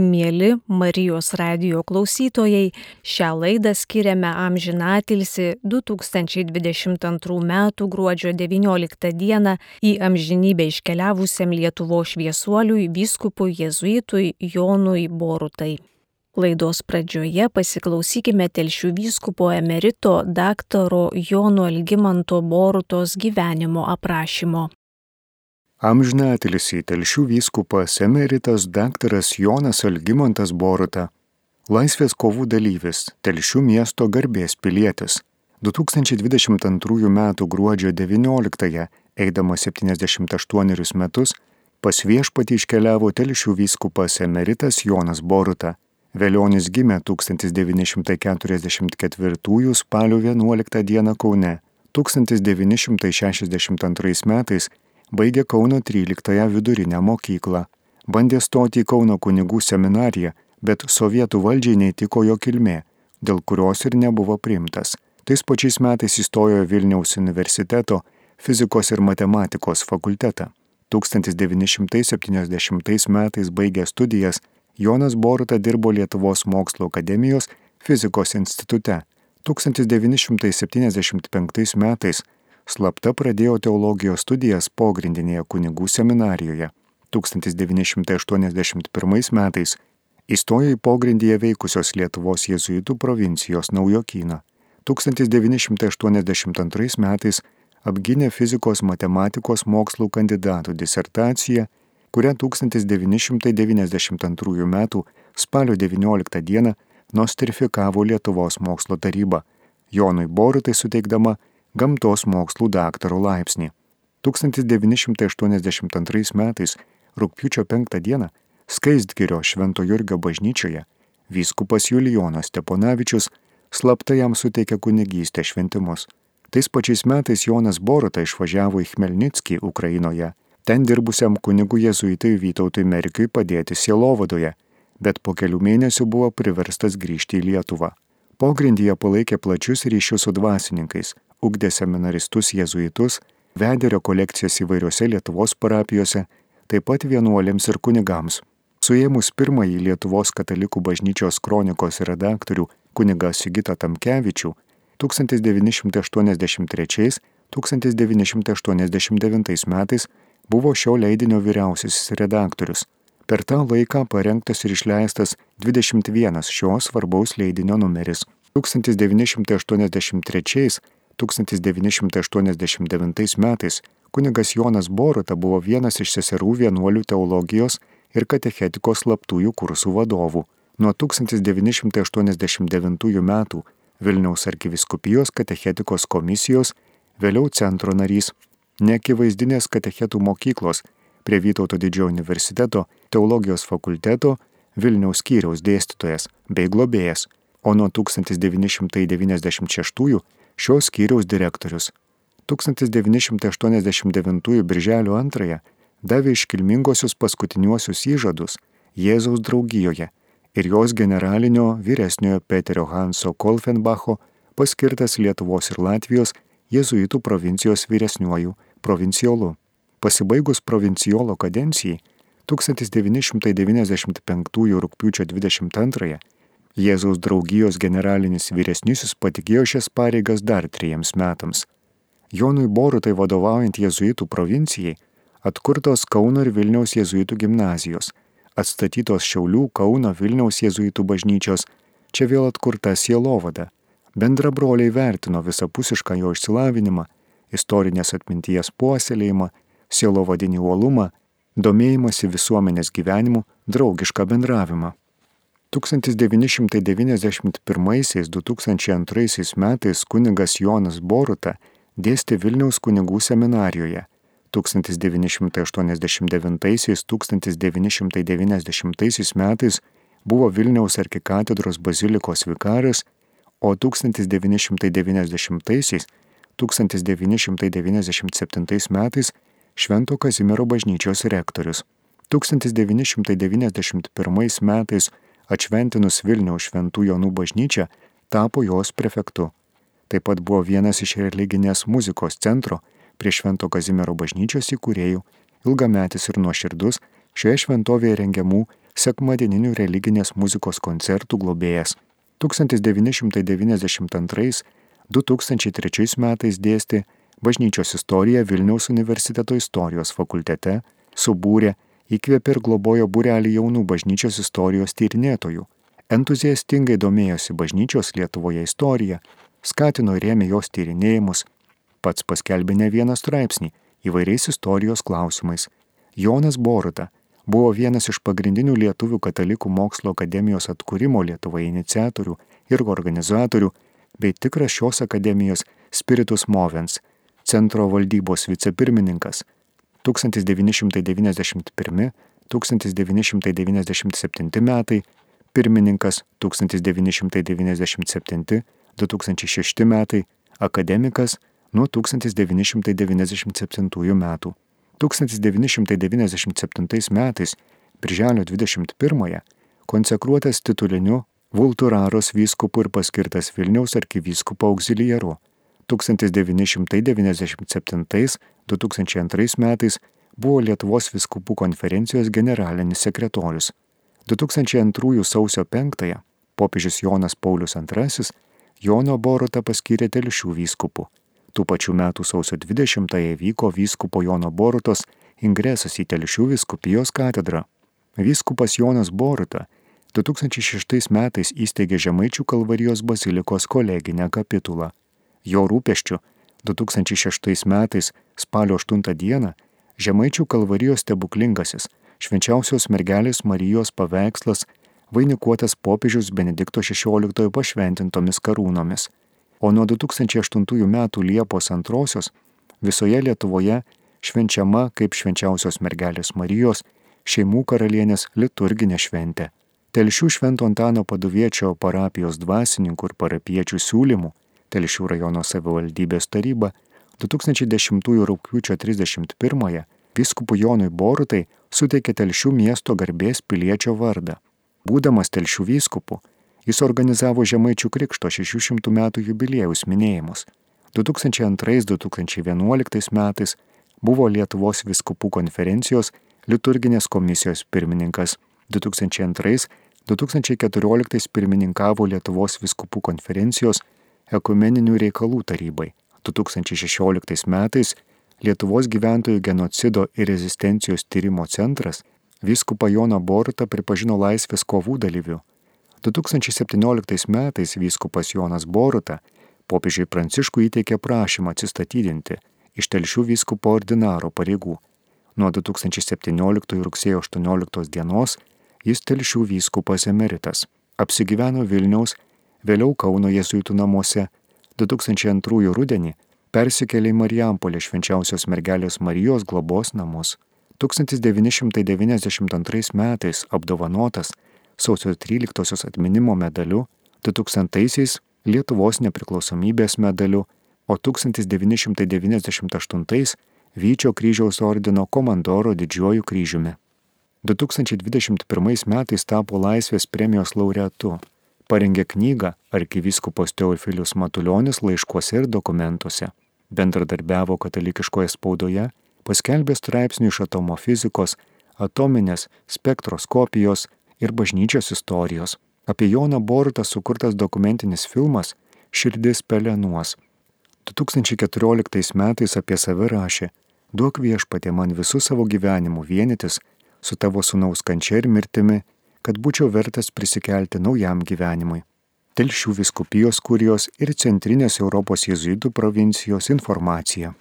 Mėly Marijos radio klausytojai, šią laidą skiriame amžinatilsi 2022 m. gruodžio 19 d. į amžinybę iškeliavusiam Lietuvo šviesuoliui vyskupui jėzuitui Jonui Borutai. Laidos pradžioje pasiklausykime telšių vyskupo emerito daktaro Jono Algymanto Borutos gyvenimo aprašymo. Amžiną atilsį telšių vyskupas emeritas daktaras Jonas Algymantas Boruta, laisvės kovų dalyvis, telšių miesto garbės pilietis. 2022 m. gruodžio 19-ąją, eidamas 78 metus, pas viešpatį iškeliavo telšių vyskupas emeritas Jonas Boruta. Velionis gimė 1944 spalio 11 d. Kaune. 1962 metais baigė Kauno 13 vidurinę mokyklą. Bandė stoti į Kauno kunigų seminariją, bet sovietų valdžiai neįtiko jo kilmė, dėl kurios ir nebuvo priimtas. Tais pačiais metais įstojo Vilniaus universiteto fizikos ir matematikos fakultetą. 1970 metais baigė studijas, Jonas Boruta dirbo Lietuvos mokslo akademijos fizikos institute. 1975 metais slapta pradėjo teologijos studijas pogrindinėje kunigų seminarijoje. 1981 metais įstojo į pogrindyje veikusios Lietuvos jėzuitų provincijos Naujokyną. 1982 metais apgynė fizikos matematikos mokslų kandidatų disertaciją, kurią 1992 m. spalio 19 d. nostrifikavo Lietuvos mokslo taryba, Jonui Borutai suteikdama gamtos mokslų daktaro laipsnį. 1982 metais rūpiučio 5 dieną Skaistgirio Švento Jurgio bažnyčioje vyskupas Julijonas Steponavičius slapta jam suteikė kunigystę šventimus. Tais pačiais metais Jonas Boruta išvažiavo į Chmelnitskį Ukrainoje, ten dirbusiam kunigu jėzuitai Vytautui Merkiui padėti Sielovadoje, bet po kelių mėnesių buvo priverstas grįžti į Lietuvą. Pogrindyje palaikė plačius ryšius su dvasininkais, ugdė seminaristus jėzuitus, vedė rekolekcijas įvairiose Lietuvos parapijose, taip pat vienuolėms ir kunigams. Suėmus pirmąjį Lietuvos katalikų bažnyčios kronikos redaktorių kunigą Sigitą Tamkevičių 1983-1989 metais buvo šio leidinio vyriausiasis redaktorius. Per tą laiką parengtas ir išleistas 21 šios svarbaus leidinio numeris. 1983 1989 metais kunigas Jonas Boruta buvo vienas iš seserų vienuolių teologijos ir katechetikos slaptųjų kursų vadovų. Nuo 1989 metų Vilniaus arkiviskupijos katechetikos komisijos, vėliau centro narys, neakivaizdinės katechetų mokyklos prie Vytauto didžiojo universiteto teologijos fakulteto Vilniaus skyriaus dėstytojas bei globėjas, o nuo 1996 šios skyriaus direktorius. 1989 birželio 2 davė iškilmingosius paskutiniuosius įžadus Jėzaus draugijoje ir jos generalinio vyresniojo Peterio Hanso Kolfenbacho paskirtas Lietuvos ir Latvijos jėzuitų provincijos vyresniuoju provincijolu. Pasibaigus provincijolo kadencijai 1995 rūpiučio 22 Jėzaus draugijos generalinis vyresnysis patikėjo šias pareigas dar trejiems metams. Jonui Borutai vadovaujant jėzuitų provincijai, atkurtos Kauno ir Vilniaus jėzuitų gimnazijos, atstatytos Šiaulių, Kauno, Vilniaus jėzuitų bažnyčios, čia vėl atkurta sielovada. Bendra broliai vertino visapusišką jo išsilavinimą, istorinės atminties puoselėjimą, sielovadinį uolumą, domėjimąsi visuomenės gyvenimu, draugišką bendravimą. 1991-2002 metais kunigas Jonas Boruta dėstė Vilniaus kunigų seminarijoje. 1989-1990 metais buvo Vilniaus arkikatedros bazilikos vikaras, o 1990-1997 metais Švento Kazimiero bažnyčios rektorius. 1991 metais atšventinus Vilniaus šventų Jonų bažnyčią, tapo jos prefektu. Taip pat buvo vienas iš religinės muzikos centro prie Švento Kazimiero bažnyčios įkūrėjų, ilgametis ir nuoširdus šioje šventovėje rengiamų sekmadieninių religinės muzikos koncertų globėjas. 1992-2003 metais dėstė bažnyčios istoriją Vilniaus universiteto istorijos fakultete, subūrė, įkvėpė ir globojo burelį jaunų bažnyčios istorijos tyrinėtojų. Entuziastingai domėjosi bažnyčios Lietuvoje istorija, skatino ir rėmė jos tyrinėjimus, pats paskelbė ne vieną straipsnį įvairiais istorijos klausimais. Jonas Boruta buvo vienas iš pagrindinių Lietuvių katalikų mokslo akademijos atkūrimo Lietuvoje iniciatorių ir organizatorių, bei tikras šios akademijos Spiritus Movens, centro valdybos vicepirmininkas 1991-1997 metai, pirmininkas 1997-2006 metai, akademikas nuo 1997 metų. 1997 metais, birželio 21-ąją, konsekruotas tituliniu Vulturaros vyskupu ir paskirtas Vilniaus arkivyskupo auxiliaru. 1997-2002 metais buvo Lietuvos viskupų konferencijos generalinis sekretorius. 2002 sausio 5-ąją popiežius Jonas Paulius II Jono Borotą paskyrė telšių vyskupu. Tų pačių metų sausio 20-ąją vyko vyskupo Jono Borutos ingresas į Telšių viskupijos katedrą. Vyskupas Jonas Boruta 2006 metais įsteigė Žemaičių kalvarijos bazilikos koleginę kapitulą. Jo rūpeščių 2006 metais spalio 8 dieną Žemaičių kalvarijos stebuklingasis švenčiausios mergelės Marijos paveikslas vainikuotas popiežius Benedikto XVI pašventintomis karūnomis o nuo 2008 metų Liepos 2 visoje Lietuvoje švenčiama kaip švenčiausios mergelės Marijos šeimų karalienės liturginė šventė. Telšių Švento Antano paduviečio parapijos dvasininkų ir parapiečių siūlymų Telšių rajono savivaldybės taryba 2010 rūpiučio 31-ąją viskupų Jonui Borutai suteikė Telšių miesto garbės piliečio vardą. Būdamas Telšių vyskupu, Jis organizavo Žemaičių Krikšto 600 metų jubiliejaus minėjimus. 2002-2011 metais buvo Lietuvos viskupų konferencijos liturginės komisijos pirmininkas. 2002-2014 pirmininkavo Lietuvos viskupų konferencijos ekumeninių reikalų tarybai. 2016 metais Lietuvos gyventojų genocido ir rezistencijos tyrimo centras viskupą Joną Bortą pripažino laisvės kovų dalyviu 2017 metais vyskupas Jonas Boruta popiežiui Pranciškui įteikė prašymą atsistatydinti iš telšių vyskupo ordinaro pareigų. Nuo 2017 rugsėjo 18 dienos jis telšių vyskupas emeritas. Apsigyveno Vilniaus, vėliau Kauno jėzuitų namuose. 2002 rudenį persikėlė į Marijampolę švenčiausios mergelės Marijos globos namus. 1992 metais apdovanotas sausio 13-osios atminimo medaliu, 2000-aisiais Lietuvos nepriklausomybės medaliu, o 1998-ais Vyčio kryžiaus ordino komandoro didžiuoju kryžiumi. 2021 metais tapo Laisvės premijos laureatu. Parengė knygą arkivyskupas Teofilius Matuljonis laiškuose ir dokumentuose. Bendradarbiavo katalikiškoje spaudoje, paskelbė straipsnių iš atomo fizikos, atominės spektroskopijos, ir bažnyčios istorijos. Apie Joną Borutą sukurtas dokumentinis filmas Širdis pelenuos. 2014 metais apie save rašė, duok viešpatė man visų savo gyvenimų vienytis su tavo sunaus kančia ir mirtimi, kad būčiau vertas prisikelti naujam gyvenimui. Telšių viskupijos kurijos ir Centrinės Europos jėzuitų provincijos informacija.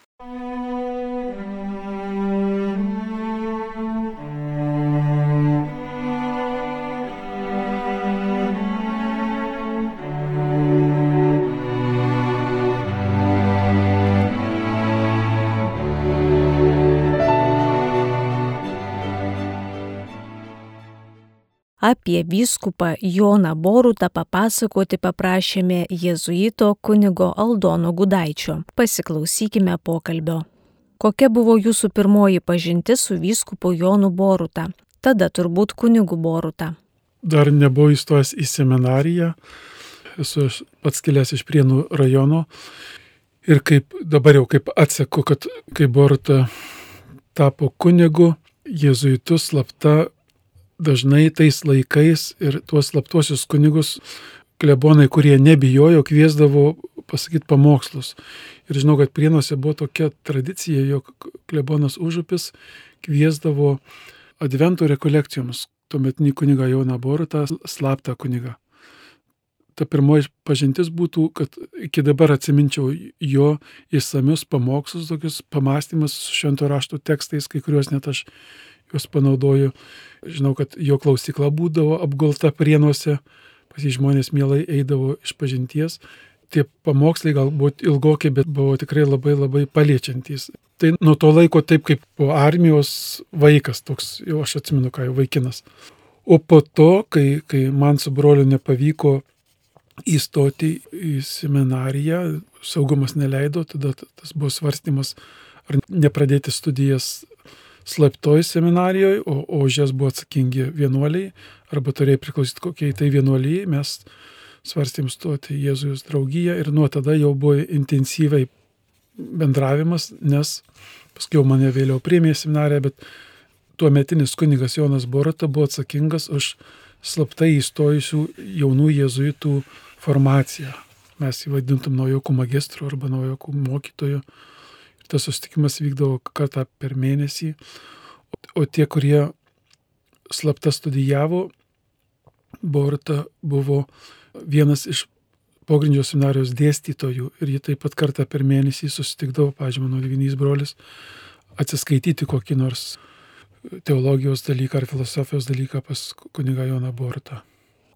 Apie vyskupą Joną Borutą papasakoti paprašėme jėzuito kunigo Aldono Gudaičio. Pasiklausykime pokalbio. Kokia buvo jūsų pirmoji pažintis su vyskupu Jonu Boruta? Tada turbūt kunigu Boruta. Dar nebuvau įstojęs į seminariją, esu pats kilęs iš Prienų rajono ir kaip dabar jau kaip atseku, kad kai Boruta tapo kunigu, jėzuitus slapta dažnai tais laikais ir tuos slaptuosius kunigus klebonai, kurie nebijojo, kviesdavo pasakyti pamokslus. Ir žinau, kad prienuose buvo tokia tradicija, jog klebonas užupis kviesdavo advento rekolekcijoms tuometinį kunigą Joną Borutą, slaptą kunigą. Ta pirmoji pažintis būtų, kad iki dabar atsiminčiau jo įsamius pamokslus, tokius pamastymus su švento rašto tekstais, kai kuriuos net aš juos panaudoju. Žinau, kad jo klausykla būdavo apgulta prienuose, pas jį žmonės mielai eidavo iš pažinties. Tie pamokslai galbūt ilgokie, bet buvo tikrai labai labai paliečiantys. Tai nuo to laiko taip kaip po armijos vaikas, toks jau aš atsimenu, ką jau vaikinas. O po to, kai, kai man su broliu nepavyko įstoti į seminariją, saugumas neleido, tada tas buvo svarstymas, ar nepradėti studijas slaptoj seminarijoje, o, o už jas buvo atsakingi vienuoliai, arba turėjo priklausyti kokiai tai vienuolijai, mes svarstėm stoti Jėzujus draugiją ir nuo tada jau buvo intensyviai bendravimas, nes paskui mane vėliau priėmė seminariją, bet tuo metinis kunigas Jonas Borata buvo atsakingas už slaptai įstojusių jaunų jėzuitų formaciją. Mes jį vadintum naujokų magistrų arba naujokų mokytojų. Ir tas susitikimas vykdavo kartą per mėnesį. O tie, kurie slapta studijavo, Borta buvo vienas iš pogrindžio seminarijos dėstytojų ir ji taip pat kartą per mėnesį susitikdavo, pažiūrėjau, mano lyginys brolis, atsiskaityti kokį nors teologijos dalyką ar filosofijos dalyką pas kuniga Joną Bortą.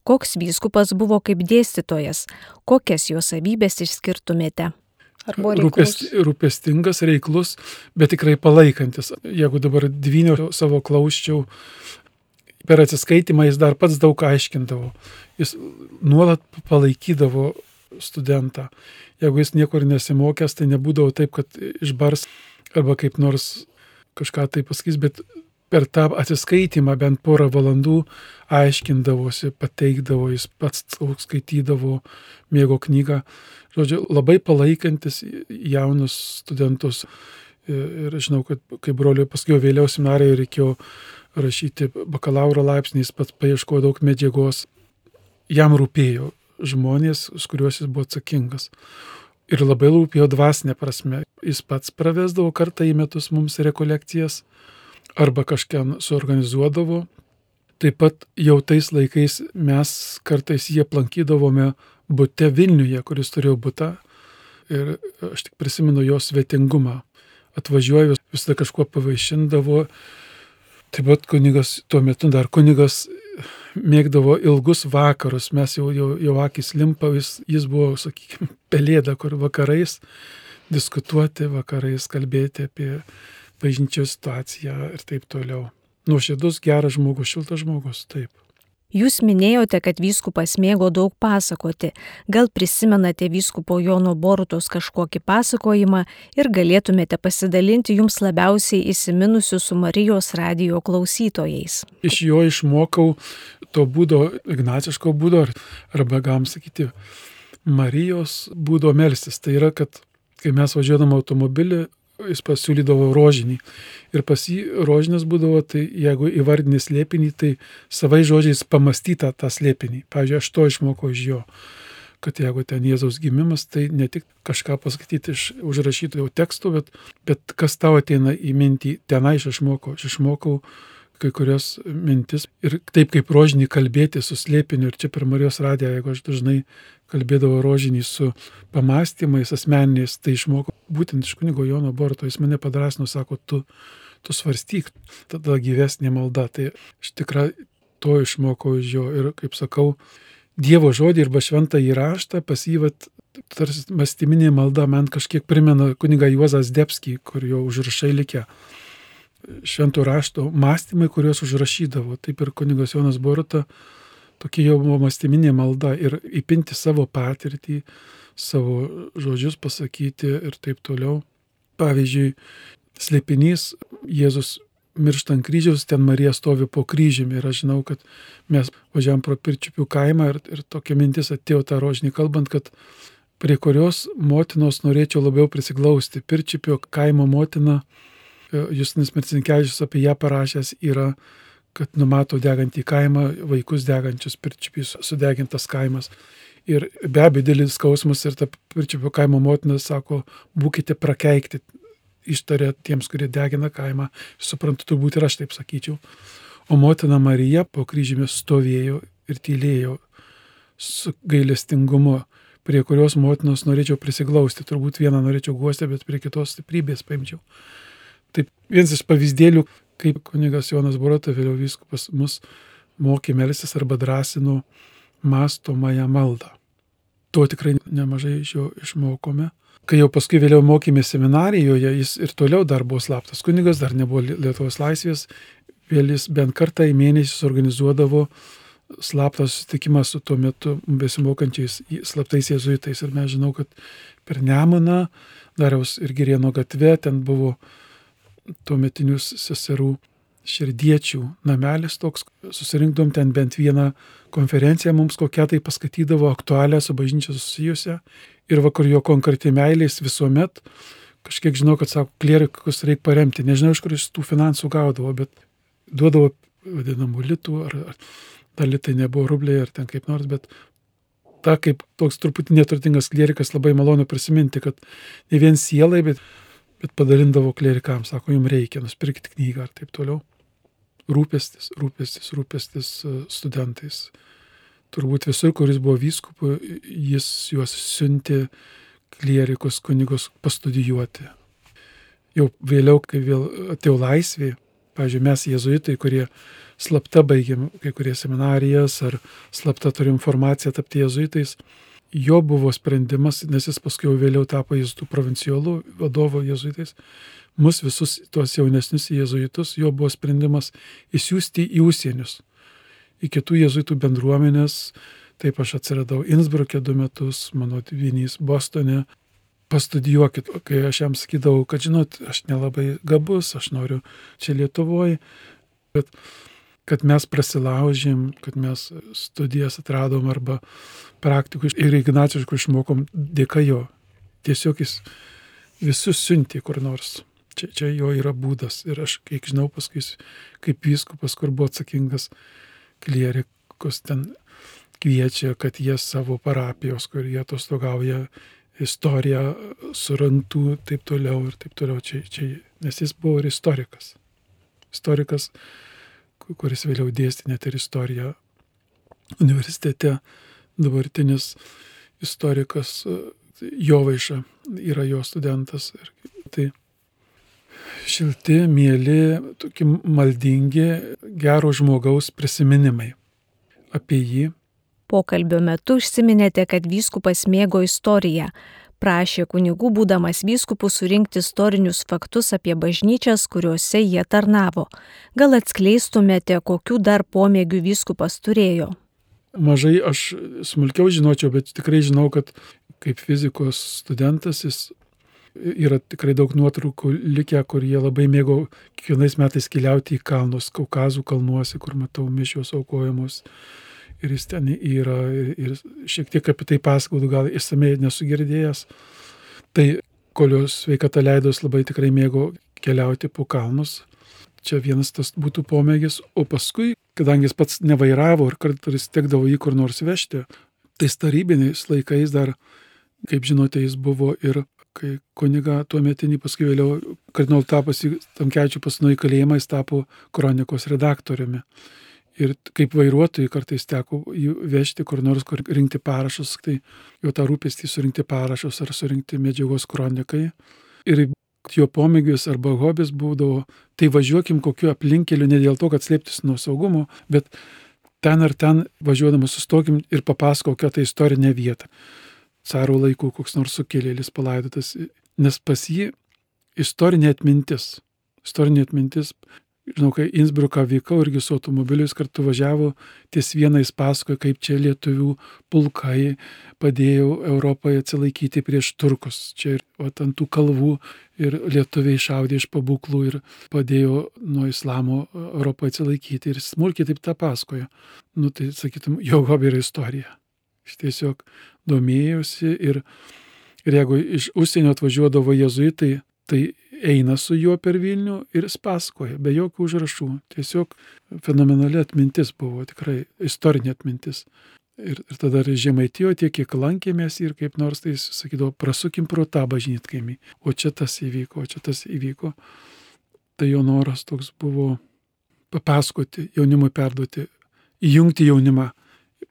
Koks vyskupas buvo kaip dėstytojas, kokias jo savybės išskirtumėte? Rūpest, rūpestingas, reiklus, bet tikrai palaikantis. Jeigu dabar dvynio savo klauščiau, per atsiskaitimą jis dar pats daug aiškindavo. Jis nuolat palaikydavo studentą. Jeigu jis niekur nesimokęs, tai nebūdavo taip, kad išbars arba kaip nors kažką tai pasakys, bet per tą atsiskaitimą bent porą valandų aiškindavosi, pateikdavo, jis pats skaitydavo, mėgo knygą. Žodžiu, labai palaikantis jaunus studentus. Ir žinau, kad kai broliui paskui vėliau seminarijoje reikėjo rašyti bakalauro laipsnį, jis pats paieškojo daug medžiagos. Jam rūpėjo žmonės, už kuriuos jis buvo atsakingas. Ir labai rūpėjo dvasinė prasme. Jis pats pravesdavo kartą į metus mums rekolekcijas arba kažkiam suorganizuodavo. Taip pat jau tais laikais mes kartais jį aplankydavome bute Vilniuje, kuris turėjo butą. Ir aš tik prisimenu jo svetingumą. Atvažiuoju, visada kažkuo pavaišindavo, Taip pat kunigas, tuo metu dar kunigas mėgdavo ilgus vakarus, mes jau, jau, jau akis limpa, jis, jis buvo, sakykime, pelėda, kur vakarais diskutuoti, vakarais kalbėti apie bažnyčios situaciją ir taip toliau. Nuoširdus, geras žmogus, šiltas žmogus, taip. Jūs minėjote, kad vyskupas mėgo daug pasakoti. Gal prisimenate vyskupo Jono Borutos kažkokį pasakojimą ir galėtumėte pasidalinti jums labiausiai įsiminusiu su Marijos radio klausytojais? Iš jo išmokau to būdo, ignaciško būdo, arba gam sakyti, Marijos būdo melstis. Tai yra, kad kai mes važiuodam automobilį, jis pasiūlydavo rožinį. Ir pas jį rožinis būdavo, tai jeigu įvardinį slėpinį, tai savai žodžiais pamastyta tą slėpinį. Pavyzdžiui, aš to išmokau iš jo kad jeigu ten Jėzaus gimimas, tai ne tik kažką pasakyti iš užrašytojų tekstų, bet, bet kas tau ateina į mintį, tenai aš išmokau. Aš išmokau kai kurios mintis ir taip kaip rožinį kalbėti su slėpiniu. Ir čia per Marijos radiją, jeigu aš dažnai kalbėdavau rožinį su pamastymais asmeniniais, tai išmokau būtent iš kunigo Jono Borto. Jis mane padrasino, sako, tu, tu svarstyk, tada gyvesnė malda. Tai aš tikrai to išmokau iš jo. Ir kaip sakau, Dievo žodį arba šventą įraštą pasyvat tarsi mastyminė malda man kažkiek primena kuniga Juozas Debskį, kur jo užrašai likę šventų rašto mąstymai, kuriuos užrašydavo. Taip ir kunigas Jonas Boruta, tokia jau buvo mąstyminė malda ir įpinti savo patirtį, savo žodžius pasakyti ir taip toliau. Pavyzdžiui, slėpinys Jėzus miršta ant kryžiaus, ten Marija stovi po kryžiumi ir aš žinau, kad mes važiavam pro Pirčiupių kaimą ir, ir tokia mintis atėjo tą rožinį kalbant, kad prie kurios motinos norėčiau labiau prisiglausti. Pirčiupio kaimo motina Justinas Marcinkievičius apie ją parašęs yra, kad numato degantį kaimą, vaikus degančius pirčiupys, sudegintas kaimas. Ir be abejo, didelis skausmas ir ta pirčiupio kaimo motina sako, būkite prakeikti, ištarė tiems, kurie degina kaimą. Suprantu, turbūt ir aš taip sakyčiau. O motina Marija po kryžymės stovėjo ir tylėjo su gailestingumu, prie kurios motinos norėčiau prisiglausti. Turbūt vieną norėčiau guosti, bet prie kitos stiprybės paimčiau. Vienas iš pavyzdėlių, kaip kunigas Jonas Borota, vėliau viskupas, mus mokė melsis arba drąsino mastomąją maldą. To tikrai nemažai iš jo išmokome. Kai jau paskui vėliau mokėmės seminarijoje, jis ir toliau dar buvo slaptas kunigas, dar nebuvo Lietuvos laisvės, vėl jis bent kartą į mėnesį organizuodavo slaptą susitikimą su tuo metu besimokančiais slaptais jėzuitais. Ir mes žinau, kad per Nemuną, Dariaus ir Girieno gatve, ten buvo tuo metinius seserų širdiečių namelis toks, susirinkdom ten bent vieną konferenciją, mums kokią tai paskaitydavo aktualią su bažnyčia susijusią. Ir vakar jo konkreti meilės visuomet, kažkiek žinau, kad sako, klierikus reikia paremti, nežinau, iš kur jis tų finansų gaudavo, bet duodavo vadinamų litų, ar, ar dar litai nebuvo rubliai, ar ten kaip nors, bet tą kaip toks truputį neturtingas klierikas labai malonu prisiminti, kad ne vien sielai, bet, bet padarindavo klierikams, sako, jums reikia nusipirkti knygą ar taip toliau rūpestis, rūpestis, rūpestis e, studentais. Turbūt visur, kuris buvo vyskupu, jis juos siuntė klierikus, kunigus pastudijuoti. Jau vėliau, kai vėl atėjo laisvė, pavyzdžiui, mes jezuitai, kurie slapta baigėm kai kurie seminarijas ar slapta turim informaciją tapti jezuitais, jo buvo sprendimas, nes jis paskui jau vėliau tapo jezuitų provinciolų vadovo jezuitais, mus visus tuos jaunesnius jėzuitus, jo buvo sprendimas įsiųsti į užsienius, į kitų jėzuitų bendruomenės. Taip aš atsiradau Innsbruke du metus, mano vienys Bostone. Pastudijuokit, kai aš jam sakydavau, kad žinot, aš nelabai gabus, aš noriu čia Lietuvoje, bet kad mes prasilaužėm, kad mes studijas atradom arba praktikų ir ignaciškų išmokom dėka jo. Tiesiog jis visus siuntė kur nors. Čia, čia jo yra būdas. Ir aš, kiek žinau, paskui kaip vyskupas, kur buvo atsakingas klierikus, ten kviečia, kad jie savo parapijos, kur jie atostogauja, istoriją surantų, taip toliau ir taip toliau. Čia, čia, nes jis buvo ir istorikas. Istorikas, kuris vėliau dėstė net ir istoriją universitete, dabartinis istorikas Jovaiša yra jo studentas. Tai šilti, mėly, tokie maldingi, gero žmogaus prisiminimai apie jį. Pokalbio metu užsiminėte, kad vyskupas mėgo istoriją. Prašė kunigų, būdamas vyskupų, surinkti istorinius faktus apie bažnyčias, kuriuose jie tarnavo. Gal atskleistumėte, kokių dar pomėgių vyskupas turėjo? Mažai aš smulkiau žinočiau, bet tikrai žinau, kad kaip fizikos studentas jis yra tikrai daug nuotraukų likę, kur jie labai mėgo kiekvienais metais keliauti į kalnus, Kaukazų kalnuose, kur matau mišios aukojamos. Ir jis ten yra ir, ir šiek tiek apie tai pasakodu, gal išsamei nesugirdėjęs. Tai kolios sveikata leidos labai tikrai mėgo keliauti po kalnus. Čia vienas tas būtų pomėgis, o paskui, kadangi jis pats nevairavo ir kartais tekdavo jį kur nors vežti, tai tarybiniais laikais dar, kaip žinote, jis buvo ir kai kuniga tuo metinį paskui vėliau kardinol tapas į Tamkečių pasino į kalėjimą, jis tapo kronikos redaktoriumi. Ir kaip vairuotojai kartais teko jų vežti kur nors, kur rinkti parašus, tai jo tą rūpestį surinkti parašus ar surinkti medžiagos kronikai. Ir jo pomėgis arba hobis būdavo, tai važiuokim kokiu aplinkeliu, ne dėl to, kad slėptis nuo saugumo, bet ten ar ten važiuodamas sustokim ir papasakok kokią tai istorinę vietą caro laikų koks nors sukėlėlis palaidotas, nes pas jį istorinė atmintis. Istorinė atmintis, žinau, kai Innsbruką vykau irgi su automobiliu, jis kartu važiavo, ties vieną jis pasakojo, kaip čia lietuvių pulkai padėjo Europoje atsilaikyti prieš turkus. Čia ir ant tų kalvų ir lietuviai šaudė iš pabūklų ir padėjo nuo islamo Europoje atsilaikyti. Ir smulkiai taip tą pasakojo. Nu tai sakytum, jo hobi yra istorija. Aš tiesiog domėjausi ir, ir jeigu iš užsienio atvažiuodavo jezuitai, Tai eina su juo per Vilnių ir jis pasakoja, be jokių užrašų. Tiesiog fenomenali atmintis buvo, tikrai istorinė atmintis. Ir, ir tada žemaitijo tiek, kiek lankėmės ir kaip nors tai sakydavo, prasukim pro tą bažnytkaimį. O čia tas įvyko, o čia tas įvyko. Tai jo noras toks buvo papasakoti, jaunimui perduoti, įjungti jaunimą,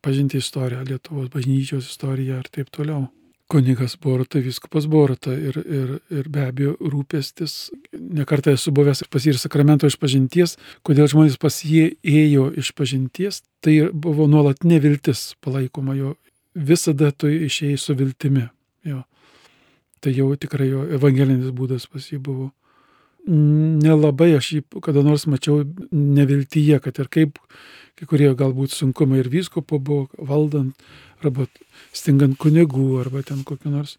pažinti istoriją, Lietuvos bažnyčios istoriją ir taip toliau kunigas Borata, viskupas Borata ir, ir, ir be abejo rūpestis. Nekartą esu buvęs pas jį ir sakramento išpažinties, kodėl žmonės pas jį ėjo išpažinties, tai buvo nuolat neviltis palaikoma jo, visada tu išėjai su viltimi. Jo. Tai jau tikrai jo evangelinis būdas pas jį buvo. Nelabai aš jį kada nors mačiau neviltyje, kad ir kaip kai kurie galbūt sunkumai ir vyskopo buvo valdant, arba stingant kunigų, arba ten kokiu nors.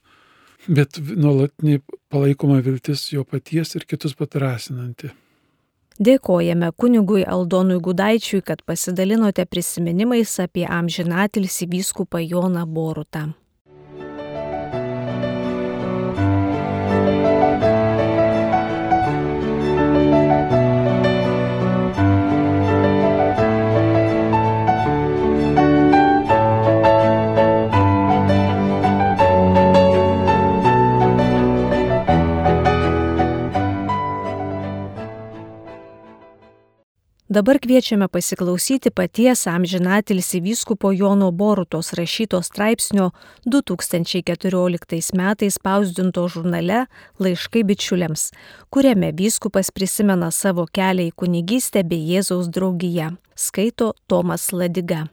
Bet nuolatinį palaikoma viltis jo paties ir kitus patrasinanti. Dėkojame kunigui Aldonui Gudaičiui, kad pasidalinote prisiminimais apie amžinatilsį vyskupą Joną Borutą. Dabar kviečiame pasiklausyti paties amžinatilsi vyskupo Jono Borutos rašyto straipsnio 2014 metais spausdinto žurnale Laiškai bičiuliams, kuriame vyskupas prisimena savo kelią į kunigystę bei Jėzaus draugiją. Skaito Tomas Ladiga.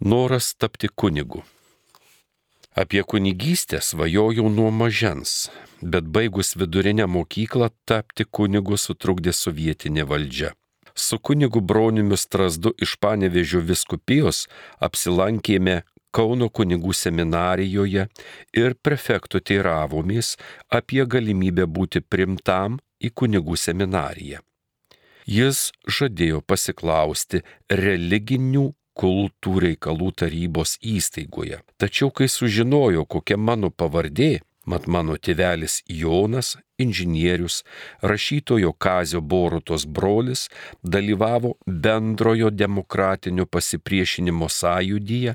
Noras tapti kunigu. Apie kunigystę svajojau nuo mažens, bet baigus vidurinę mokyklą tapti kunigu sutrukdė sovietinė valdžia su kunigu Broniumi Strasdu iš Panevežio viskupijos apsilankėme Kauno kunigų seminarijoje ir prefektų teiravomės apie galimybę būti primtam į kunigų seminariją. Jis žadėjo pasiklausti religinių kultų reikalų tarybos įstaigoje. Tačiau kai sužinojo, kokia mano pavardė, mat mano tėvelis Jonas, inžinierius, rašytojo Kazio Borutos brolis, dalyvavo bendrojo demokratinio pasipriešinimo sąjūdyje,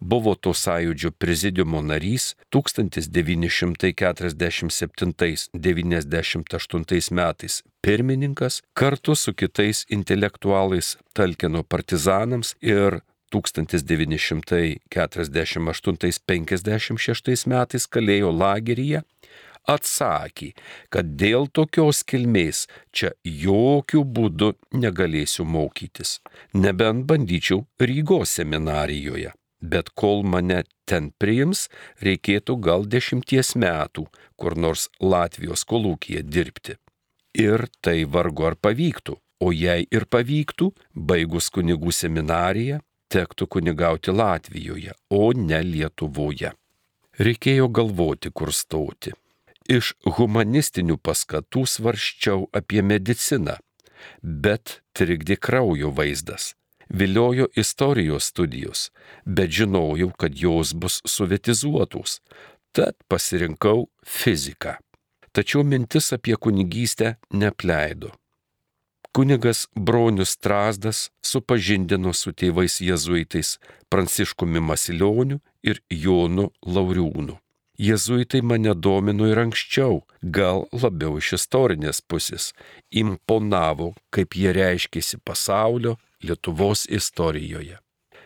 buvo to sąjūdžio prezidiumo narys 1947-98 metais pirmininkas kartu su kitais intelektualais talkino partizanams ir 1948-56 metais kalėjo lageryje, atsakė, kad dėl tokios kilmės čia jokių būdų negalėsiu mokytis, nebent bandyčiau Rygos seminarijoje. Bet kol mane ten priims, reikėtų gal dešimties metų kur nors Latvijos kolūkėje dirbti. Ir tai vargu ar pavyktų, o jei ir pavyktų, baigus kunigų seminariją, tektų kunigauti Latvijoje, o ne Lietuvoje. Reikėjo galvoti, kur stoti. Iš humanistinių paskatų svarščiau apie mediciną, bet trikdė kraujo vaizdas. Viliojo istorijos studijos, bet žinojau, kad jos bus suvetizuotos, tad pasirinkau fiziką. Tačiau mintis apie kunigystę nepleido kunigas Bronius Strasdas supažindino su tėvais jėzuitais Pranciškumi Masilioniu ir Jonu Lauriūnu. Jėzuitai mane domino ir anksčiau, gal labiau iš istorinės pusės, imponavo, kaip jie reiškėsi pasaulio Lietuvos istorijoje.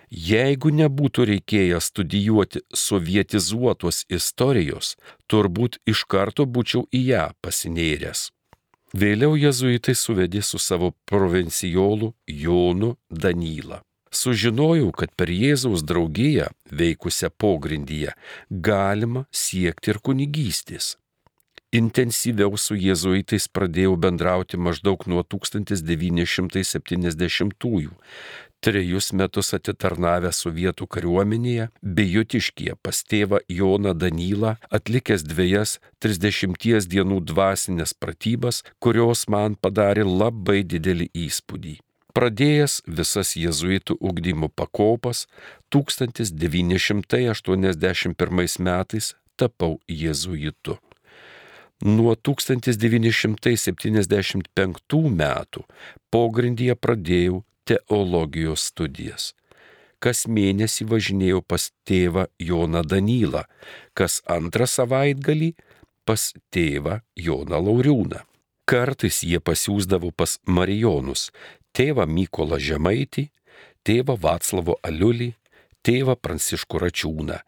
Jeigu nebūtų reikėję studijuoti sovietizuotos istorijos, turbūt iš karto būčiau į ją pasinėręs. Vėliau jezuitai suvedė su savo provincijolu Jonu Danylą. Sužinojau, kad per Jėzaus draugiją veikusią pogrindyje galima siekti ir kunigystės. Intensyviau su jėzuitais pradėjau bendrauti maždaug nuo 1970-ųjų, trejus metus atitarnavę sovietų kariuomenėje, bejutiškie pas tėvą Joną Danylą, atlikęs dviejas 30 dienų dvasinės pratybas, kurios man padarė labai didelį įspūdį. Pradėjęs visas jėzuitų ugdymo pakopas, 1981 metais tapau jėzuitu. Nuo 1975 metų pogrindyje pradėjau teologijos studijas. Kas mėnesį važinėjau pas tėvą Joną Danylą, kas antrą savaitgalį pas tėvą Joną Lauriūną. Kartais jie pasiūsdavo pas Marijonus, tėvą Mykolą Žemaitį, tėvą Vaclavo Aliulį, tėvą Pranciškų Račiūną,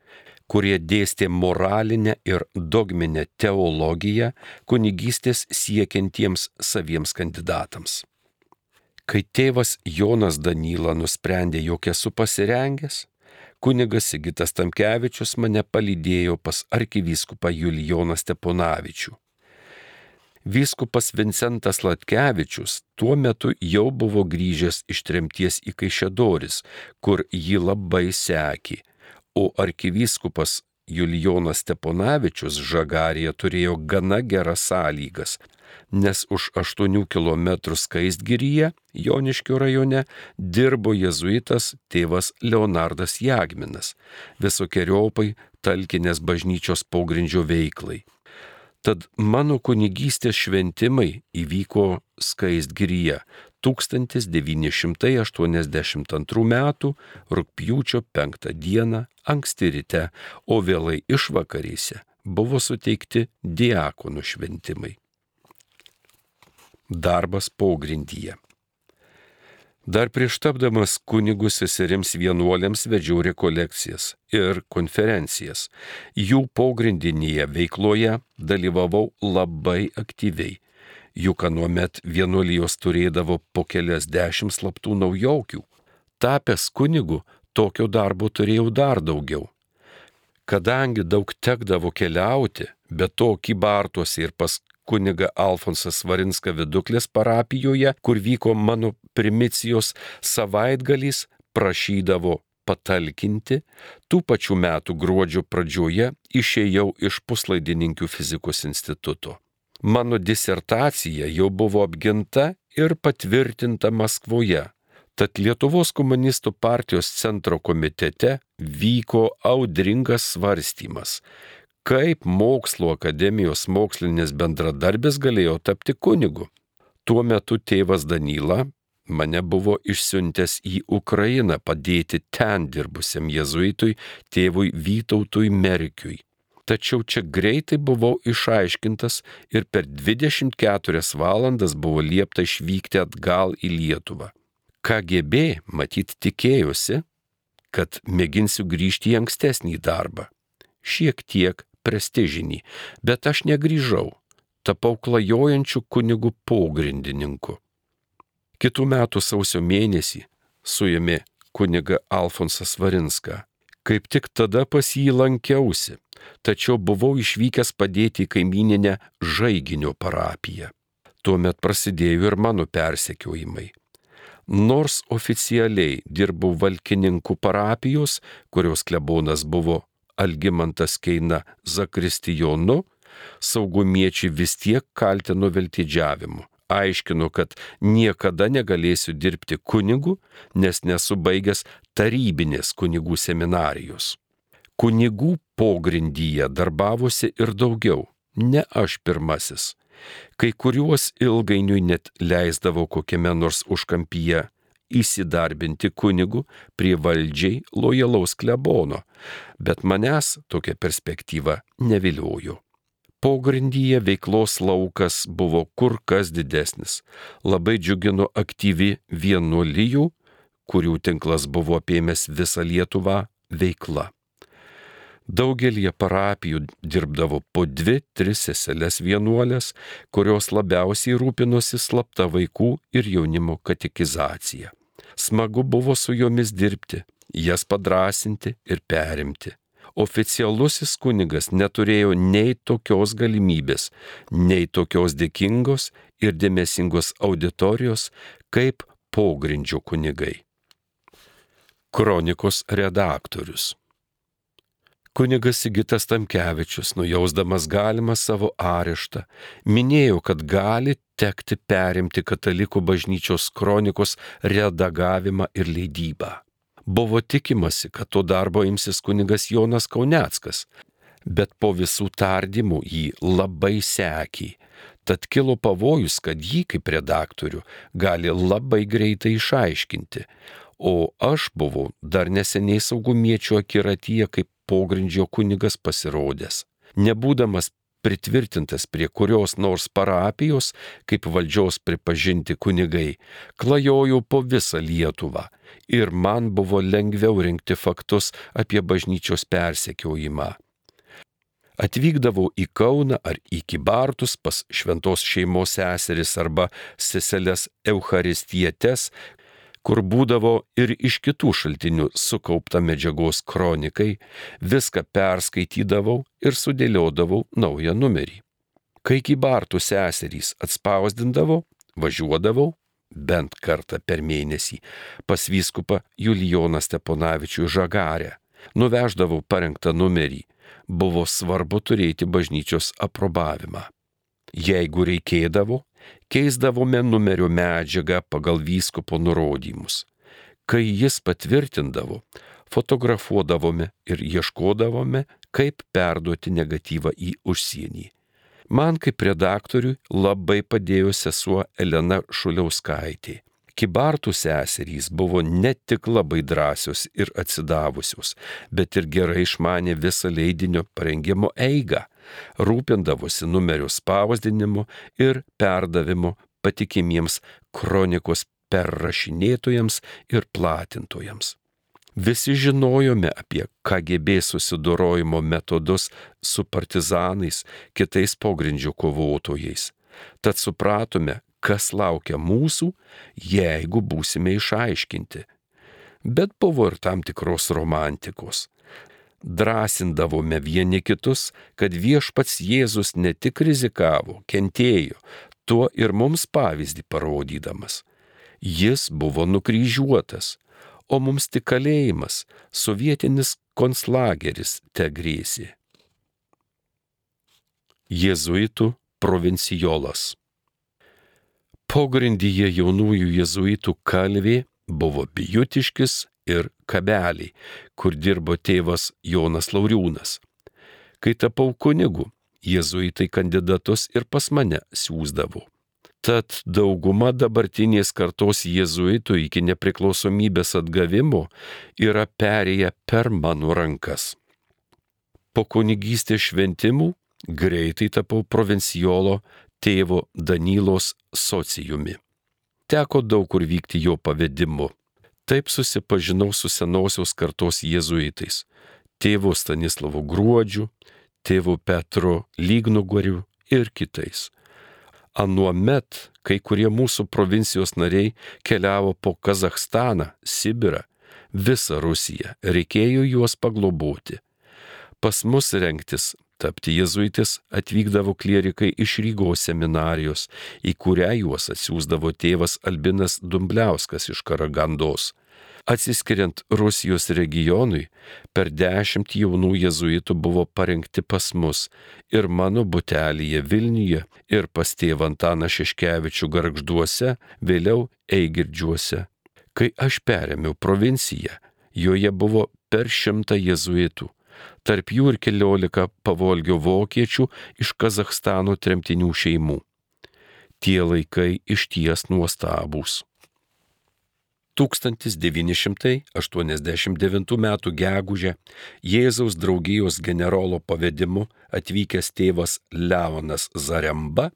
kurie dėstė moralinę ir dogminę teologiją kunigystės siekiantiems saviems kandidatams. Kai tėvas Jonas Danyla nusprendė, jog esu pasirengęs, kunigas Sigitas Tamkevičius mane palydėjo pas arkivyskupą Julijoną Steponavičių. Vyskupas Vincentas Latkevičius tuo metu jau buvo grįžęs iš tremties į Kaišėdoris, kur jį labai sekė, o arkivyskupas Julijonas Steponavičius Žagarėje turėjo gana geras sąlygas, nes už 8 km skaistgiryje Joniškio rajone dirbo jezuitas tėvas Leonardas Jagminas, visokiojopai talkinės bažnyčios pogrindžio veiklai. Tad mano kunigystės šventimai įvyko Skaistgiryje 1982 m. rūpjūčio 5 d. anksti ryte, o vėlai išvakarėse buvo suteikti diakonų šventimai. Darbas pogrindyje. Dar prieš tapdamas kunigų seserims vienuoliams vedžiau rekolekcijas ir konferencijas. Jų pogrindinėje veikloje dalyvavau labai aktyviai. Juk anuomet vienuolijos turėdavo po kelias dešimt slaptų naujaukių. Tapęs kunigu, tokio darbo turėjau dar daugiau. Kadangi daug tekdavo keliauti, bet to kybartuose ir pas kuniga Alfonsas Varinska viduklės parapijoje, kur vyko mano primicijos savaitgalys, prašydavo patalkinti, tų pačių metų gruodžio pradžioje išėjau iš puslaidininkių fizikos instituto. Mano disertacija jau buvo apginta ir patvirtinta Maskvoje. Tad Lietuvos komunistų partijos centro komitete vyko audringas svarstymas, kaip mokslo akademijos mokslinis bendradarbis galėjo tapti kunigu. Tuo metu tėvas Danyla mane buvo išsiuntęs į Ukrainą padėti ten dirbusiam jezuitui tėvui Vytautui Merkiui. Tačiau čia greitai buvau išaiškintas ir per 24 valandas buvo liepta išvykti atgal į Lietuvą. KGB matyt tikėjosi, kad mėginsiu grįžti į ankstesnį darbą. Šiek tiek prestižinį, bet aš negrįžau, tapau klajojančių kunigų pogrindininku. Kitų metų sausio mėnesį suėmė kuniga Alfonsas Varinską. Kaip tik tada pas jį lankiausi, tačiau buvau išvykęs padėti į kaimininę Žaiginio parapiją. Tuomet prasidėjo ir mano persekiojimai. Nors oficialiai dirbau valkininkų parapijos, kurios klebonas buvo Algimantas Keina Zakristijonu, saugumiečiai vis tiek kaltino veltidžiavimu. Aiškino, kad niekada negalėsiu dirbti kunigu, nes nesu baigęs tarybinės kunigų seminarijos. Kunigų pogrindyje darbavosi ir daugiau, ne aš pirmasis. Kai kuriuos ilgainiui net leisdavo kokiame nors užkampyje įsidarbinti kunigu prie valdžiai lojalaus klebono, bet manęs tokia perspektyva neviliojo. Pogrindyje veiklos laukas buvo kur kas didesnis. Labai džiugino aktyvi vienuolijų, kurių tinklas buvo apėmęs visą Lietuvą, veikla. Daugelie parapijų dirbdavo po dvi, tris seseles vienuolės, kurios labiausiai rūpinosi slapta vaikų ir jaunimo katekizacija. Smagu buvo su jomis dirbti, jas padrasinti ir perimti. Oficialusis kunigas neturėjo nei tokios galimybės, nei tokios dėkingos ir dėmesingos auditorijos kaip pogrindžio kunigai. Kronikos redaktorius Kunigas Sigitas Tamkevičius, nujausdamas galimą savo areštą, minėjo, kad gali tekti perimti katalikų bažnyčios kronikos redagavimą ir leidybą. Buvo tikimasi, kad to darbo imsis kunigas Jonas Kauneckas, Bet po visų tardymų jį labai sekė. Tad kilo pavojus, kad jį kaip redaktorių gali labai greitai išaiškinti. O aš buvau dar neseniai saugumiečio akiratyje kaip pogrindžio kunigas pasirodęs. Nebūdamas pritvirtintas prie kurios nors parapijos, kaip valdžios pripažinti kunigai, klajojau po visą Lietuvą ir man buvo lengviau rinkti faktus apie bažnyčios persekiojimą. Atvykdavau į Kauną ar į Kibartus pas šventos šeimos seseris arba seseles Eucharistietes, kur būdavo ir iš kitų šaltinių sukaupta medžiagos kronikai, viską perskaitydavau ir sudėliodavau naują numerį. Kai kybartų seserys atspausdindavo, važiuodavau bent kartą per mėnesį pas vyskupą Julijoną Steponavičių Žagarę, nuveždavau parengtą numerį, buvo svarbu turėti bažnyčios aprobavimą. Jeigu reikėdavo, keisdavome numerio medžiagą pagal vyskupo nurodymus. Kai jis patvirtindavo, fotografuodavome ir ieškodavome, kaip perduoti negatyvą į užsienį. Man kaip redaktoriui labai padėjo sesuo Elena Šuliauskaitė. Kibartų seserys buvo ne tik labai drąsios ir atsidavusios, bet ir gerai išmanė visą leidinio parengimo eigą, rūpindavosi numerio spausdinimu ir perdavimu patikimiems kronikos perrašinėtojams ir platintojams. Visi žinojome apie KGB susidorojimo metodus su partizanais, kitais pogrindžio kovotojais. Tad supratome, kas laukia mūsų, jeigu būsime išaiškinti. Bet buvo ir tam tikros romantikos. Drąsindavome vieni kitus, kad viešpats Jėzus ne tik rizikavo, kentėjo, tuo ir mums pavyzdį parodydamas. Jis buvo nukryžiuotas, o mums tik kalėjimas, sovietinis konslageris te grėsė. Jėzuitų provincijolas. Pogrindyje jaunųjų jėzuitų kalvė buvo bijutiškis ir kabeliai, kur dirbo tėvas Jonas Lauriūnas. Kai tapau kunigu, jėzuitai kandidatus ir pas mane siūsdavo. Tad dauguma dabartinės kartos jėzuitų iki nepriklausomybės atgavimo yra perėję per mano rankas. Po kunigystės šventimų greitai tapau provincijolo tėvo Danylos socijumi. Teko daug kur vykti jo pavedimu. Taip susipažinau su senosios kartos jėzuitais - tėvo Stanislavo Gruodžiu, tėvo Petro Lygnugoriu ir kitais. Anuomet kai kurie mūsų provincijos nariai keliavo po Kazahstaną, Sibirą, visą Rusiją, reikėjo juos pagloboti. Pas mus rengtis Tapti jezuitis atvykdavo klierikai iš Rygos seminarijos, į kurią juos atsiųsdavo tėvas Albinas Dumbliauskas iš Karagandos. Atsiskiriant Rusijos regionui, per dešimt jaunų jezuitų buvo parengti pas mus ir mano butelėje Vilniuje, ir pas tėvą Antaną Šeškevičių Gargžduose, vėliau Eigirdžiuose. Kai aš perėmiau provinciją, joje buvo per šimtą jezuitų tarp jų ir keliolika pavolgio vokiečių iš Kazahstano tremtinių šeimų. Tie laikai iš ties nuostabūs. 1989 m. gegužę Jėzaus draugijos generolo pavedimu atvykęs tėvas Leonas Zaremba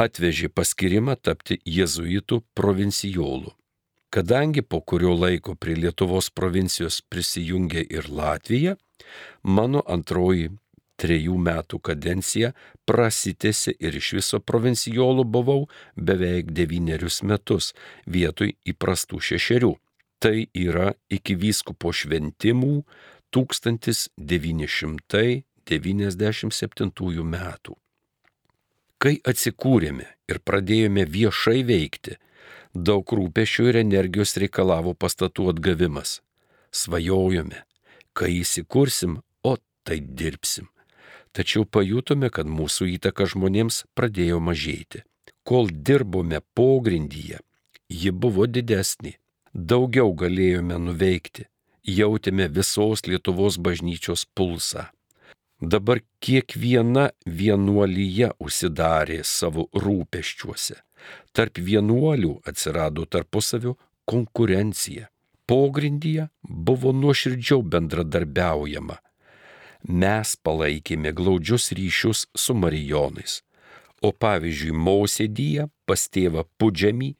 atvežė paskirimą tapti jėzuitų provincijolų. Kadangi po kurio laiko prie Lietuvos provincijos prisijungė ir Latvija, Mano antroji trejų metų kadencija prasitėsi ir iš viso provincijolų buvau beveik devynerius metus vietoj įprastų šešerių. Tai yra iki vyskupo šventimų 1997 metų. Kai atsikūrėme ir pradėjome viešai veikti, daug rūpešių ir energijos reikalavo pastatų atgavimas. Svajojome, kai įsikursim, o tai dirbsim. Tačiau pajutome, kad mūsų įtaka žmonėms pradėjo mažėti. Kol dirbome pogrindyje, ji buvo didesnė. Daugiau galėjome nuveikti, jautėme visos Lietuvos bažnyčios pulsą. Dabar kiekviena vienuolyje užsidarė savo rūpeščiuose. Tarp vienuolių atsirado tarpusavio konkurencija. Pogrindyje buvo nuoširdžiau bendradarbiaujama. Mes palaikėme glaudžius ryšius su marijonais. O pavyzdžiui, Mausėdyje pas tėvą Pudžiamį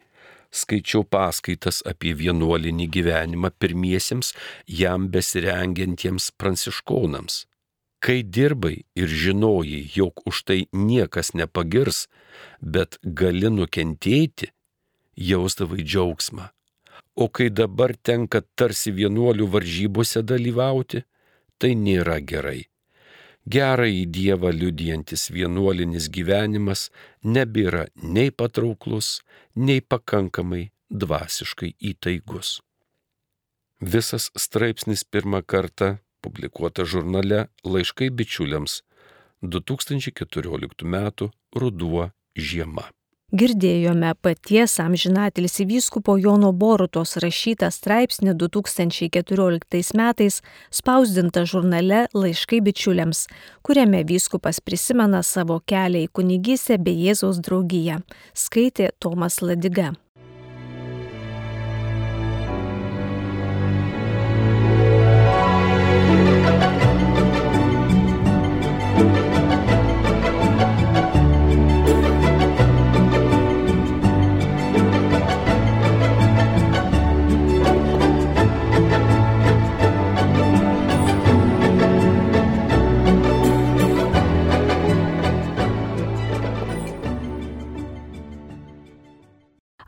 skaičiau paskaitas apie vienuolinį gyvenimą pirmiesiems jam besirengiantiems pranciškonams. Kai dirbai ir žinojai, jog už tai niekas nepagirs, bet gali nukentėti, jausdavai džiaugsmą. O kai dabar tenka tarsi vienuolių varžybose dalyvauti, tai nėra gerai gerą į Dievą liudijantis vienuolinis gyvenimas nebėra nei patrauklus, nei pakankamai dvasiškai įtaigus. Visas straipsnis pirmą kartą publikuota žurnale Laiškai bičiuliams 2014 m. ruduo žiema. Girdėjome paties amžinatilsi vyskupo Jono Borutos rašytą straipsnį 2014 metais spausdintą žurnale Laiškai bičiuliams, kuriame vyskupas prisimena savo kelią į kunigystę bei Jėzaus draugiją. Skaitė Tomas Ladiga.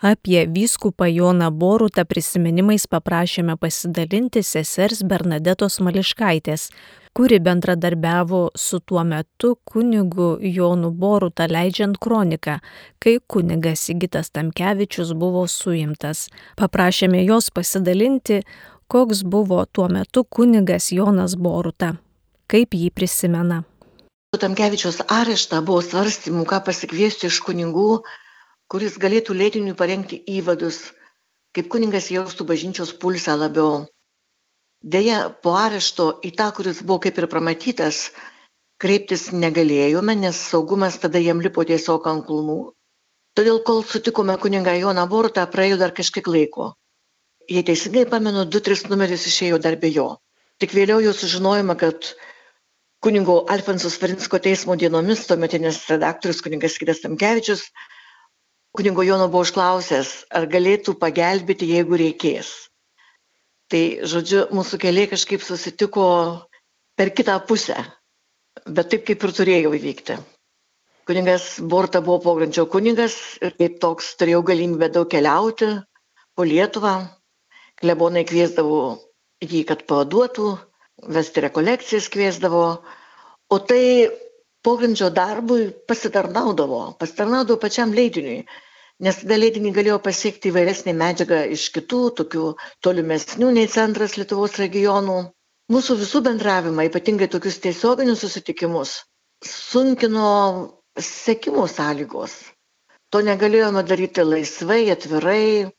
Apie vyskupą Joną Borutą prisiminimais paprašėme pasidalinti sesers Bernadetos Mališkaitės, kuri bendradarbiavo su tuo metu kunigu Jonu Borutą leidžiant kroniką, kai kunigas Sigitas Tamkevičius buvo suimtas. Paprašėme jos pasidalinti, koks buvo tuo metu kunigas Jonas Boruta, kaip jį prisimena. Tamkevičius areštą buvo svarstymų, ką pasikviesti iš kunigų kuris galėtų leidiniui parengti įvadus, kaip kuningas jaustų bažnyčios pulsą labiau. Deja, po arešto į tą, kuris buvo kaip ir pramatytas, kreiptis negalėjome, nes saugumas tada jam lipo tiesiog ant kulnų. Todėl, kol sutikome kuningą Joną Bortą, praėjo dar kažkiek laiko. Jei teisingai pamenu, du, tris numeris išėjo dar be jo. Tik vėliau jau sužinojome, kad kunigo Alfonsos Varinsko teismo dienomis tuometinis redaktorius kuningas Kidas Tamkevičius kunigo Jono buvo užklausęs, ar galėtų pagelbėti, jeigu reikės. Tai, žodžiu, mūsų keliai kažkaip susitiko per kitą pusę, bet taip kaip ir turėjo įvykti. Kuningas Borta buvo pogrindžio kunigas ir kaip toks turėjau galimybę daug keliauti po Lietuvą. Klebonai kviesdavo jį, kad pavaduotų, vesti rekolekcijas kviesdavo, o tai pogrindžio darbui pasitarnaudavo, pasitarnaudavo pačiam leidiniui nes tada leidinį galėjo pasiekti įvairesnė medžiaga iš kitų, tokių tolimesnių nei centras Lietuvos regionų. Mūsų visų bendravimą, ypatingai tokius tiesioginius susitikimus, sunkino sekimo sąlygos. To negalėjome daryti laisvai, atvirai,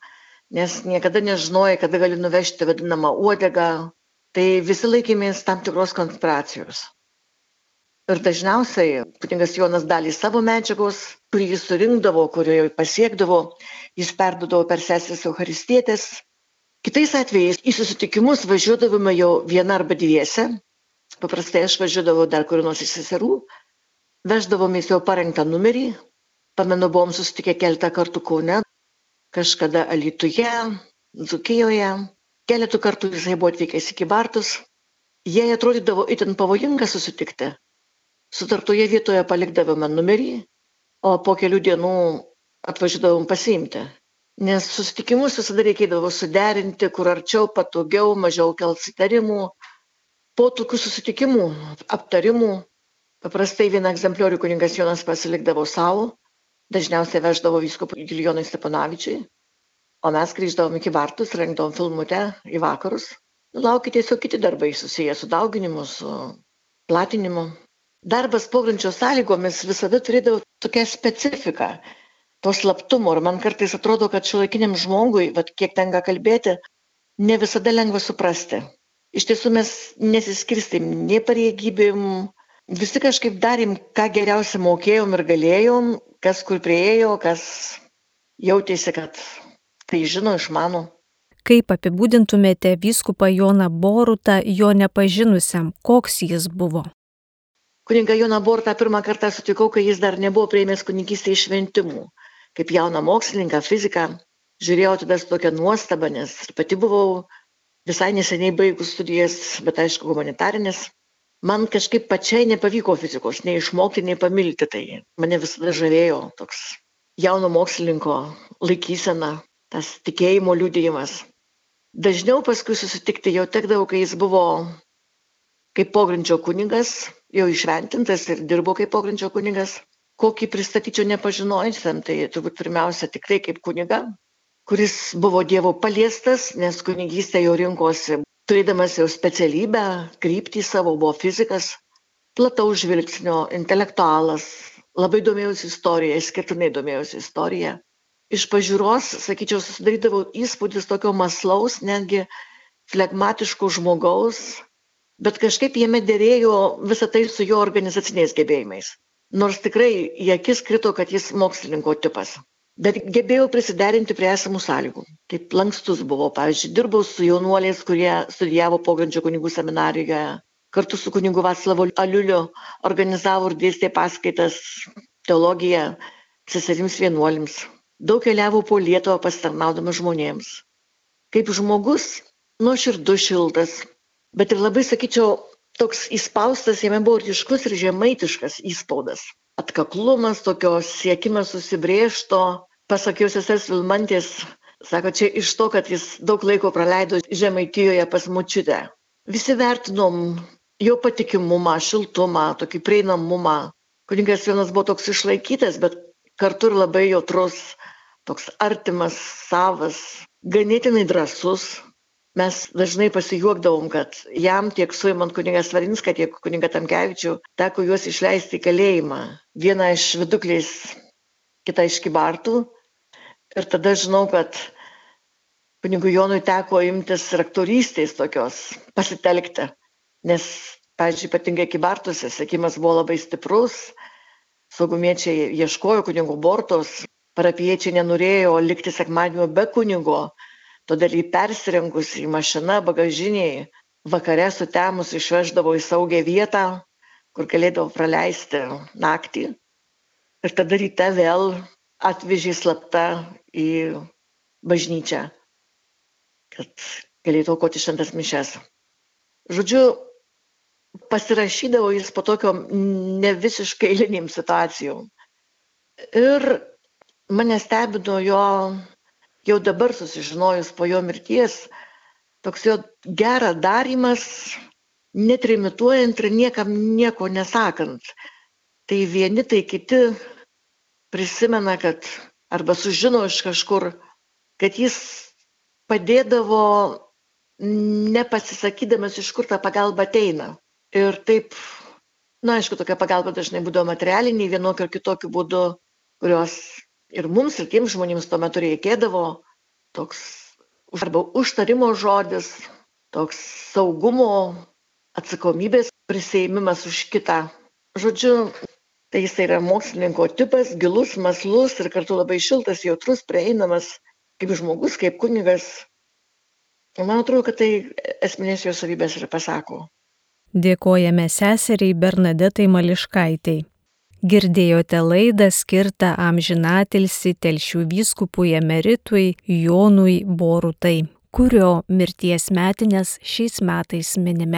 nes niekada nežinojai, kada gali nuvežti vadinamą uodegą. Tai visi laikėmės tam tikros konspiracijos. Ir dažniausiai kunigas Jonas dalį savo medžiagos, kurį jis surinkdavo, kurioje pasiekdavo, jis perdodavo per sesės Eucharistietės. Kitais atvejais į susitikimus važiuodavome jau viena arba dviese. Paprastai aš važiuodavau dar kur nors iš seserų, veždavomės jau parengtą numerį. Pamenu, buvom susitikę keletą kartų Kaune, kažkada Alituje, Zukijoje. Keletų kartų jisai buvo atvykęs iki Bartus. Jie atrodydavo itin pavojinga susitikti sutartoje vietoje palikdavome numerį, o po kelių dienų atvažiuodavom pasiimti. Nes susitikimus visada reikėdavo suderinti, kur arčiau, patogiau, mažiau kels įtarimų. Po tokių susitikimų, aptarimų, paprastai vieną egzempliorių kuningas Jonas pasilikdavo savo, dažniausiai veždavo vyskupui Gilijonui Stepanavičiui, o mes grįždavom iki vartus, rengdavom filmutę į vakarus. Laukia tiesiog kiti darbai susiję su dauginimu, su platinimu darbas pogrindžio sąlygomis visada turėdavo tokią specifiką to slaptumo ir man kartais atrodo, kad šiuolaikiniam žmogui, vat, kiek tenka kalbėti, ne visada lengva suprasti. Iš tiesų mes nesiskirstim nei pareigybėm, visi kažkaip darėm, ką geriausia mokėjom ir galėjom, kas kur prieėjo, kas jautėsi, kad tai žino, išmano. Kaip apibūdintumėte vyskupą Joną Borutą jo nepažinusiam, koks jis buvo? Kuninga Joną Borutą pirmą kartą sutikau, kai jis dar nebuvo prieimęs kunigystės šventimų. Kaip jauną mokslininką, fiziką, žiūrėjau tada su tokia nuostaba, nes pati buvau visai neseniai baigus studijas, bet aišku, humanitarinės man kažkaip pačiai nepavyko fizikos nei išmokti, nei pamilti tai. Mane visada žavėjo toks jauno mokslininko laikysena, tas tikėjimo liūdėjimas. Dažniau paskui susitikti jau tekdavo, kai jis buvo kaip pogrindžio kunigas, jau išventintas ir dirbo kaip pogrindžio kunigas. Kokį pristatyčiau nepažinojusiam, tai turbūt pirmiausia tikrai kaip kuniga, kuris buvo Dievo paliestas, nes kunigystė jau rinkosi turėdamas jau specialybę, kryptį savo, buvo fizikas, plataus žvilgsnio, intelektualas, labai domėjausi istorija, išskirtinai domėjausi istorija. Iš pažiūros, sakyčiau, susidarydavau įspūdis tokio maslaus, netgi flegmatiško žmogaus, bet kažkaip jame dėrėjo visą tai su jo organizaciniais gebėjimais. Nors tikrai į akis krito, kad jis mokslininko tipas bet gebėjau prisiderinti prie esamų sąlygų. Taip lankstus buvo. Pavyzdžiui, dirbau su jaunuoliais, kurie studijavo pogrindžio kunigų seminarijoje. Kartu su kunigu Vaslavu Aliuliu organizavo ir dėstė paskaitas teologiją seserims vienuolims. Daug keliavo po Lietuvą pasitarnaudamas žmonėms. Kaip žmogus, nuoširdus šiltas, bet ir labai, sakyčiau, toks įspaustas, jame buvo ryškus ir žemaitiškas įspaudas. Atkaklumas, tokio siekimas susibriežto, pasakiau sesers Vilmantės, sako, čia iš to, kad jis daug laiko praleido Žemaitijoje pas mučiutę. Visi vertinom jo patikimumą, šiltumą, tokį prieinamumą. Kuningas vienas buvo toks išlaikytas, bet kartu ir labai jautrus, toks artimas, savas, ganėtinai drasus. Mes dažnai pasijuokdavom, kad jam tiek suimant kuningas Varinską, tiek kuningą Tamkevičių teko juos išleisti į kalėjimą. Vieną iš vidukliais, kitą iš kibartų, Ir tada žinau, kad kunigui Jonui teko imtis rektorystės tokios, pasitelkti. Nes, pavyzdžiui, ypatingai kibartuose sėkimas buvo labai stiprus, saugumiečiai ieškojo kunigo bortos, parapiečiai nenorėjo likti sekmadienio be kunigo, todėl jį persirengus į mašiną bagažiniai, vakare sutemus išveždavo į saugią vietą, kur galėdavo praleisti naktį. Ir tada ryte vėl atvežė slapta į bažnyčią, kad galėtų aukoti šventas mišes. Žodžiu, pasirašydavo jis po tokio ne visiškai eiliniam situacijom. Ir mane stebino jo, jau dabar susižinojus po jo mirties, toks jo geras darimas, netrimituojant ir niekam nieko nesakant. Tai vieni, tai kiti prisimena, kad arba sužino iš kažkur, kad jis padėdavo nepasisakydamas, iš kur ta pagalba ateina. Ir taip, na, aišku, tokia pagalba dažnai būdavo materialiniai, vienokiu ar kitokiu būdu, kurios ir mums, ir tiems žmonėms tuo metu reikėdavo, toks arba užtarimo žodis, toks saugumo, atsakomybės prisėimimas už kitą. Žodžiu, tai jisai yra mokslininko tipas gilus mąslus ir kartu labai šiltas jautrus prieinamas kaip žmogus kaip kunigas man atrodo kad tai esminės jo savybės ir pasako Dėkojame seseriai Bernadetai Mališkaitai. Girdėjote laidą skirtą amžinatilsi telšių vyskupui emeritui Jonui Borutai, kurio mirties metinės šiais metais minime.